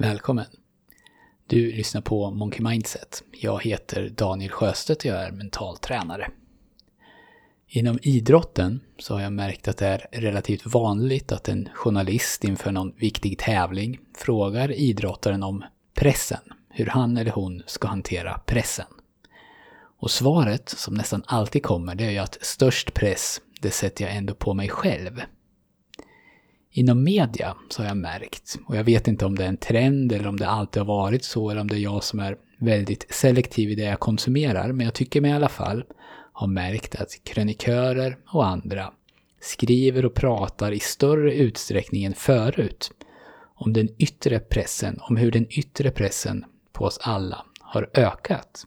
Välkommen! Du lyssnar på Monkey Mindset. Jag heter Daniel Sjöstedt och jag är mental tränare. Inom idrotten så har jag märkt att det är relativt vanligt att en journalist inför någon viktig tävling frågar idrottaren om pressen, hur han eller hon ska hantera pressen. Och svaret som nästan alltid kommer det är ju att störst press, det sätter jag ändå på mig själv. Inom media så har jag märkt, och jag vet inte om det är en trend eller om det alltid har varit så eller om det är jag som är väldigt selektiv i det jag konsumerar, men jag tycker mig i alla fall ha märkt att krönikörer och andra skriver och pratar i större utsträckning än förut om den yttre pressen, om hur den yttre pressen på oss alla har ökat.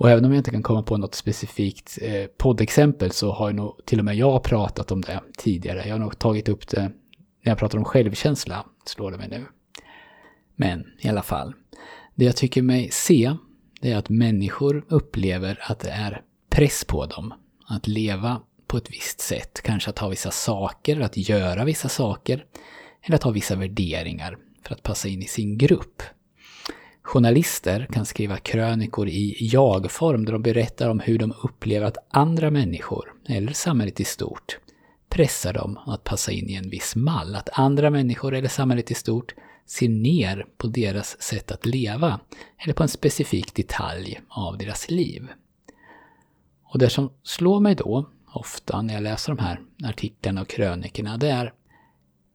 Och även om jag inte kan komma på något specifikt eh, poddexempel så har ju nog till och med jag pratat om det tidigare. Jag har nog tagit upp det när jag pratar om självkänsla, slår det mig nu. Men i alla fall, det jag tycker mig se, det är att människor upplever att det är press på dem att leva på ett visst sätt. Kanske att ha vissa saker, att göra vissa saker, eller att ha vissa värderingar för att passa in i sin grupp. Journalister kan skriva krönikor i jag-form där de berättar om hur de upplever att andra människor, eller samhället i stort, pressar dem att passa in i en viss mall. Att andra människor eller samhället i stort ser ner på deras sätt att leva eller på en specifik detalj av deras liv. Och det som slår mig då, ofta när jag läser de här artiklarna och krönikorna, det är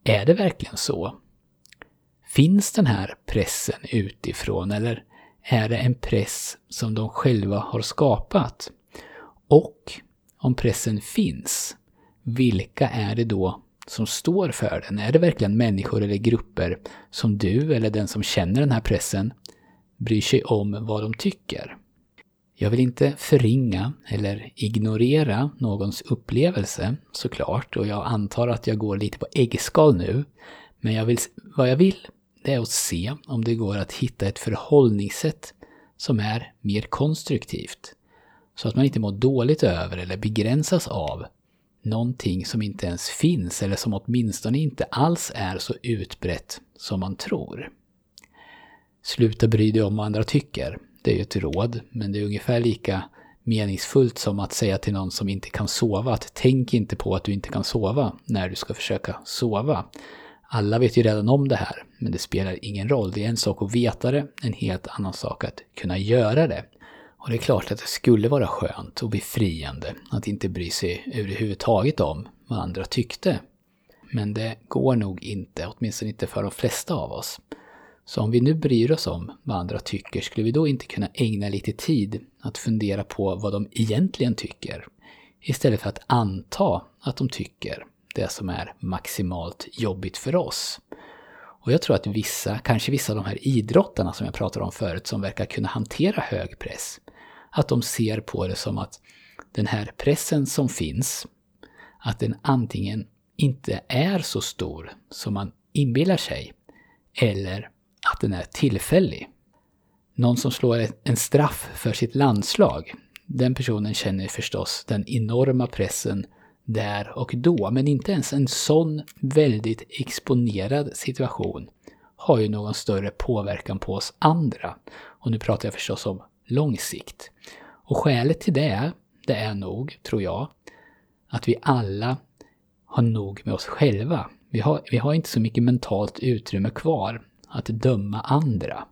är det verkligen så? Finns den här pressen utifrån eller är det en press som de själva har skapat? Och om pressen finns, vilka är det då som står för den? Är det verkligen människor eller grupper som du eller den som känner den här pressen bryr sig om vad de tycker? Jag vill inte förringa eller ignorera någons upplevelse såklart och jag antar att jag går lite på äggskal nu. Men jag vill, vad jag vill det är att se om det går att hitta ett förhållningssätt som är mer konstruktivt. Så att man inte mår dåligt över eller begränsas av någonting som inte ens finns eller som åtminstone inte alls är så utbrett som man tror. Sluta bry dig om vad andra tycker. Det är ju ett råd, men det är ungefär lika meningsfullt som att säga till någon som inte kan sova att tänk inte på att du inte kan sova när du ska försöka sova. Alla vet ju redan om det här, men det spelar ingen roll. Det är en sak att veta det, en helt annan sak att kunna göra det. Och det är klart att det skulle vara skönt och befriande att inte bry sig överhuvudtaget om vad andra tyckte. Men det går nog inte, åtminstone inte för de flesta av oss. Så om vi nu bryr oss om vad andra tycker, skulle vi då inte kunna ägna lite tid att fundera på vad de egentligen tycker? Istället för att anta att de tycker det som är maximalt jobbigt för oss. Och jag tror att vissa, kanske vissa av de här idrottarna som jag pratade om förut, som verkar kunna hantera hög press, att de ser på det som att den här pressen som finns, att den antingen inte är så stor som man inbillar sig, eller att den är tillfällig. Någon som slår en straff för sitt landslag, den personen känner förstås den enorma pressen där och då. Men inte ens en sån väldigt exponerad situation har ju någon större påverkan på oss andra. Och nu pratar jag förstås om lång sikt. Och skälet till det, det är nog, tror jag, att vi alla har nog med oss själva. Vi har, vi har inte så mycket mentalt utrymme kvar att döma andra.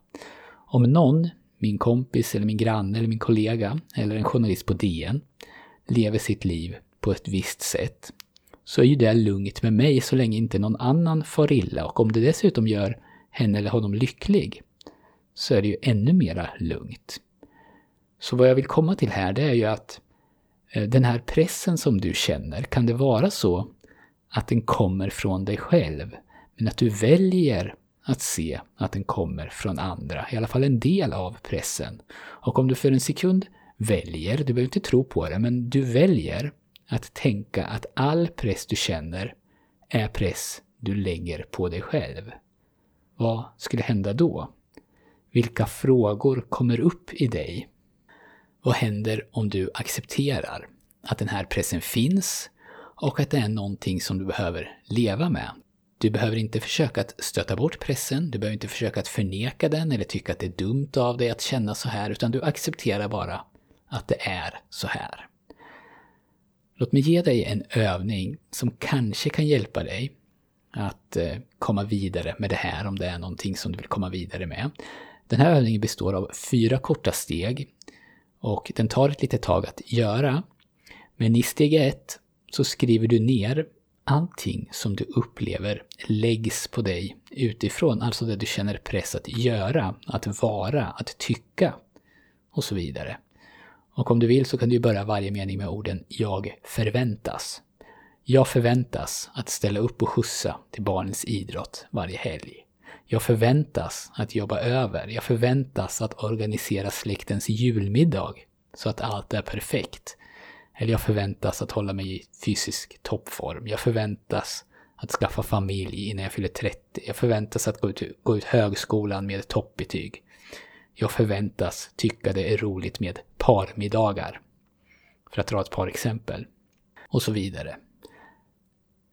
Om någon, min kompis eller min granne eller min kollega eller en journalist på DN, lever sitt liv på ett visst sätt så är ju det lugnt med mig så länge inte någon annan far illa och om det dessutom gör henne eller honom lycklig så är det ju ännu mera lugnt. Så vad jag vill komma till här det är ju att eh, den här pressen som du känner, kan det vara så att den kommer från dig själv men att du väljer att se att den kommer från andra, i alla fall en del av pressen. Och om du för en sekund väljer, du behöver inte tro på det, men du väljer att tänka att all press du känner är press du lägger på dig själv. Vad skulle hända då? Vilka frågor kommer upp i dig? Vad händer om du accepterar att den här pressen finns och att det är någonting som du behöver leva med? Du behöver inte försöka att stöta bort pressen, du behöver inte försöka att förneka den eller tycka att det är dumt av dig att känna så här, utan du accepterar bara att det är så här. Låt mig ge dig en övning som kanske kan hjälpa dig att eh, komma vidare med det här om det är någonting som du vill komma vidare med. Den här övningen består av fyra korta steg och den tar ett litet tag att göra. Men i steg ett så skriver du ner allting som du upplever läggs på dig utifrån, alltså det du känner press att göra, att vara, att tycka och så vidare. Och om du vill så kan du börja varje mening med orden ”Jag förväntas”. Jag förväntas att ställa upp och skjutsa till barnens idrott varje helg. Jag förväntas att jobba över. Jag förväntas att organisera släktens julmiddag så att allt är perfekt. Eller jag förväntas att hålla mig i fysisk toppform. Jag förväntas att skaffa familj innan jag fyller 30. Jag förväntas att gå ut, gå ut högskolan med toppbetyg. Jag förväntas tycka det är roligt med parmiddagar. För att dra ett par exempel. Och så vidare.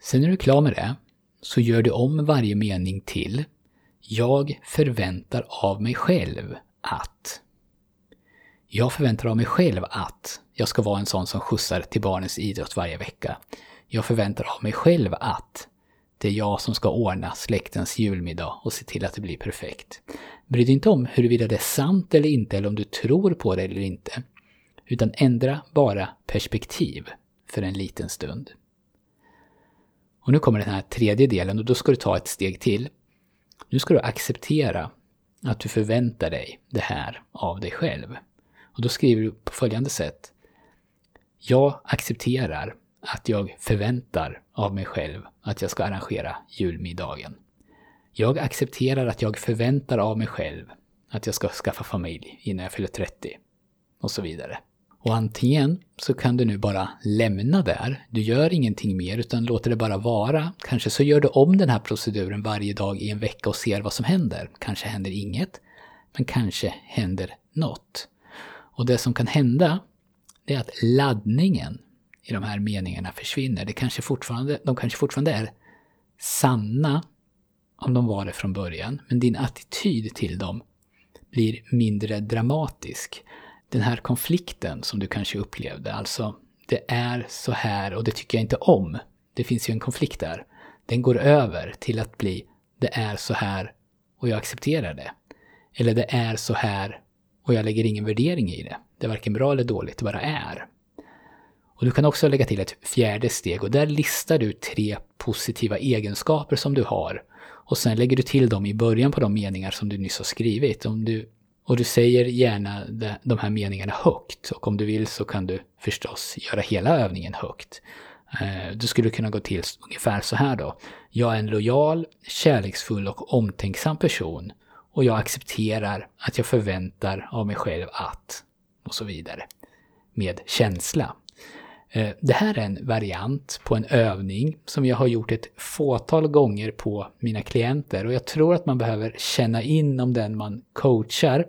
Sen när du är klar med det så gör du om varje mening till Jag förväntar av mig själv att. Jag förväntar av mig själv att jag ska vara en sån som skjutsar till barnens idrott varje vecka. Jag förväntar av mig själv att det är jag som ska ordna släktens julmiddag och se till att det blir perfekt. Bry dig inte om huruvida det är sant eller inte eller om du tror på det eller inte. Utan ändra bara perspektiv för en liten stund. Och nu kommer den här tredje delen och då ska du ta ett steg till. Nu ska du acceptera att du förväntar dig det här av dig själv. Och då skriver du på följande sätt. Jag accepterar att jag förväntar av mig själv att jag ska arrangera julmiddagen. Jag accepterar att jag förväntar av mig själv att jag ska skaffa familj innan jag fyller 30. Och så vidare. Och antingen så kan du nu bara lämna där, du gör ingenting mer utan låter det bara vara. Kanske så gör du om den här proceduren varje dag i en vecka och ser vad som händer. Kanske händer inget, men kanske händer något. Och det som kan hända, det är att laddningen i de här meningarna försvinner. Det kanske fortfarande, de kanske fortfarande är sanna om de var det från början, men din attityd till dem blir mindre dramatisk den här konflikten som du kanske upplevde, alltså det är så här och det tycker jag inte om. Det finns ju en konflikt där. Den går över till att bli det är så här och jag accepterar det. Eller det är så här och jag lägger ingen värdering i det. Det är varken bra eller dåligt, det bara är. Och du kan också lägga till ett fjärde steg och där listar du tre positiva egenskaper som du har. Och sen lägger du till dem i början på de meningar som du nyss har skrivit. Om du och du säger gärna de här meningarna högt och om du vill så kan du förstås göra hela övningen högt. Eh, du skulle kunna gå till ungefär så här då. Jag är en lojal, kärleksfull och omtänksam person och jag accepterar att jag förväntar av mig själv att och så vidare. Med känsla. Eh, det här är en variant på en övning som jag har gjort ett fåtal gånger på mina klienter och jag tror att man behöver känna in om den man coachar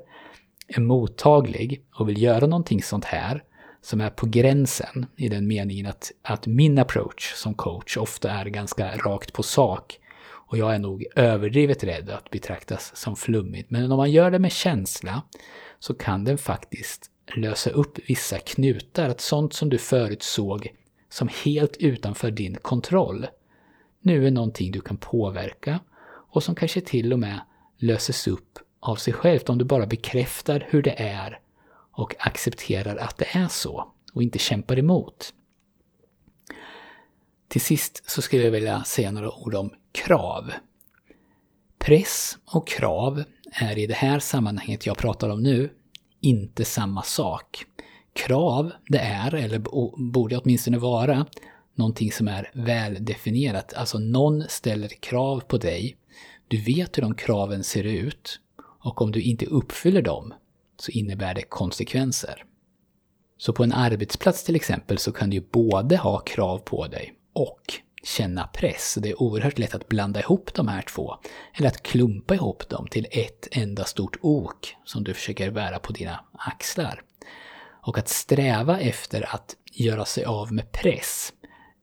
är mottaglig och vill göra någonting sånt här som är på gränsen i den meningen att, att min approach som coach ofta är ganska rakt på sak och jag är nog överdrivet rädd att betraktas som flummigt. Men om man gör det med känsla så kan den faktiskt lösa upp vissa knutar, att sånt som du förut såg som helt utanför din kontroll nu är någonting du kan påverka och som kanske till och med löses upp av sig självt om du bara bekräftar hur det är och accepterar att det är så och inte kämpar emot. Till sist så skulle jag vilja säga några ord om krav. Press och krav är i det här sammanhanget jag pratar om nu inte samma sak. Krav, det är, eller borde åtminstone vara, någonting som är väldefinierat. Alltså någon ställer krav på dig. Du vet hur de kraven ser ut och om du inte uppfyller dem så innebär det konsekvenser. Så på en arbetsplats till exempel så kan du både ha krav på dig och känna press. Det är oerhört lätt att blanda ihop de här två. Eller att klumpa ihop dem till ett enda stort ok som du försöker bära på dina axlar. Och att sträva efter att göra sig av med press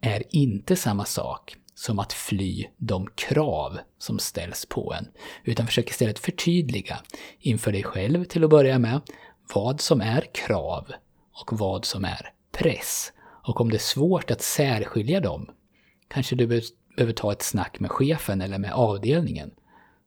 är inte samma sak som att fly de krav som ställs på en, utan försök istället förtydliga inför dig själv till att börja med vad som är krav och vad som är press. Och om det är svårt att särskilja dem, kanske du behöver ta ett snack med chefen eller med avdelningen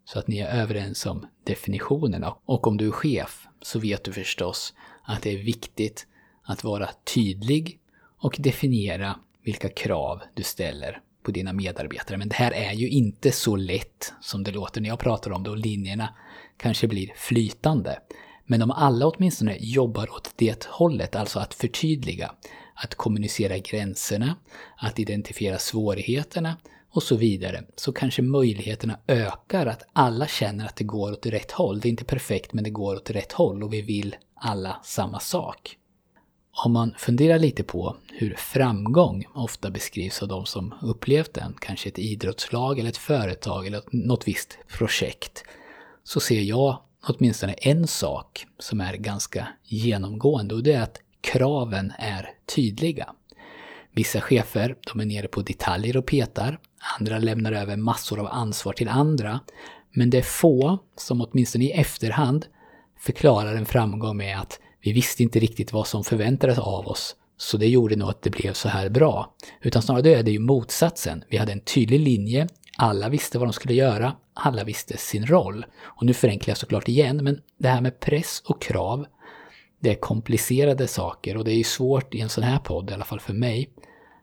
så att ni är överens om definitionerna. Och om du är chef så vet du förstås att det är viktigt att vara tydlig och definiera vilka krav du ställer på dina medarbetare. Men det här är ju inte så lätt som det låter när jag pratar om det och linjerna kanske blir flytande. Men om alla åtminstone jobbar åt det hållet, alltså att förtydliga, att kommunicera gränserna, att identifiera svårigheterna och så vidare, så kanske möjligheterna ökar att alla känner att det går åt rätt håll. Det är inte perfekt, men det går åt rätt håll och vi vill alla samma sak. Om man funderar lite på hur framgång ofta beskrivs av de som upplevt den, kanske ett idrottslag eller ett företag eller något visst projekt, så ser jag åtminstone en sak som är ganska genomgående och det är att kraven är tydliga. Vissa chefer, de är nere på detaljer och petar, andra lämnar över massor av ansvar till andra, men det är få som åtminstone i efterhand förklarar en framgång med att vi visste inte riktigt vad som förväntades av oss, så det gjorde nog att det blev så här bra. Utan snarare är det ju motsatsen. Vi hade en tydlig linje, alla visste vad de skulle göra, alla visste sin roll. Och nu förenklar jag såklart igen, men det här med press och krav, det är komplicerade saker och det är ju svårt i en sån här podd, i alla fall för mig,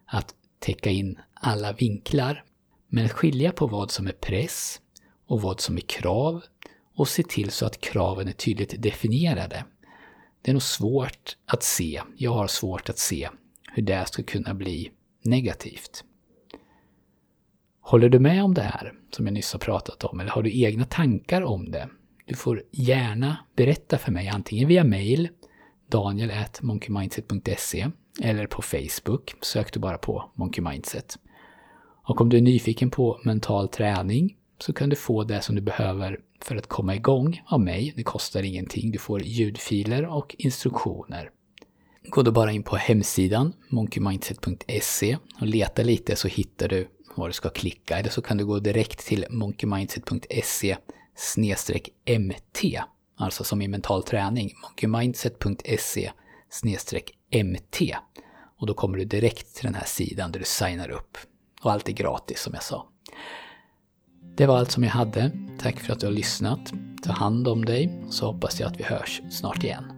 att täcka in alla vinklar. Men att skilja på vad som är press och vad som är krav och se till så att kraven är tydligt definierade. Det är nog svårt att se, jag har svårt att se, hur det ska kunna bli negativt. Håller du med om det här som jag nyss har pratat om eller har du egna tankar om det? Du får gärna berätta för mig antingen via mail daniel.monkeymindset.se eller på Facebook. Sök du bara på Monkey Mindset. Och om du är nyfiken på mental träning så kan du få det som du behöver för att komma igång av mig. Det kostar ingenting. Du får ljudfiler och instruktioner. Gå då bara in på hemsidan monkeymindset.se och leta lite så hittar du var du ska klicka. Eller så kan du gå direkt till monkeymindset.se mt. Alltså som i mental träning. monkeymindset.se mt. Och då kommer du direkt till den här sidan där du signar upp. Och allt är gratis som jag sa. Det var allt som jag hade. Tack för att du har lyssnat. Ta hand om dig så hoppas jag att vi hörs snart igen.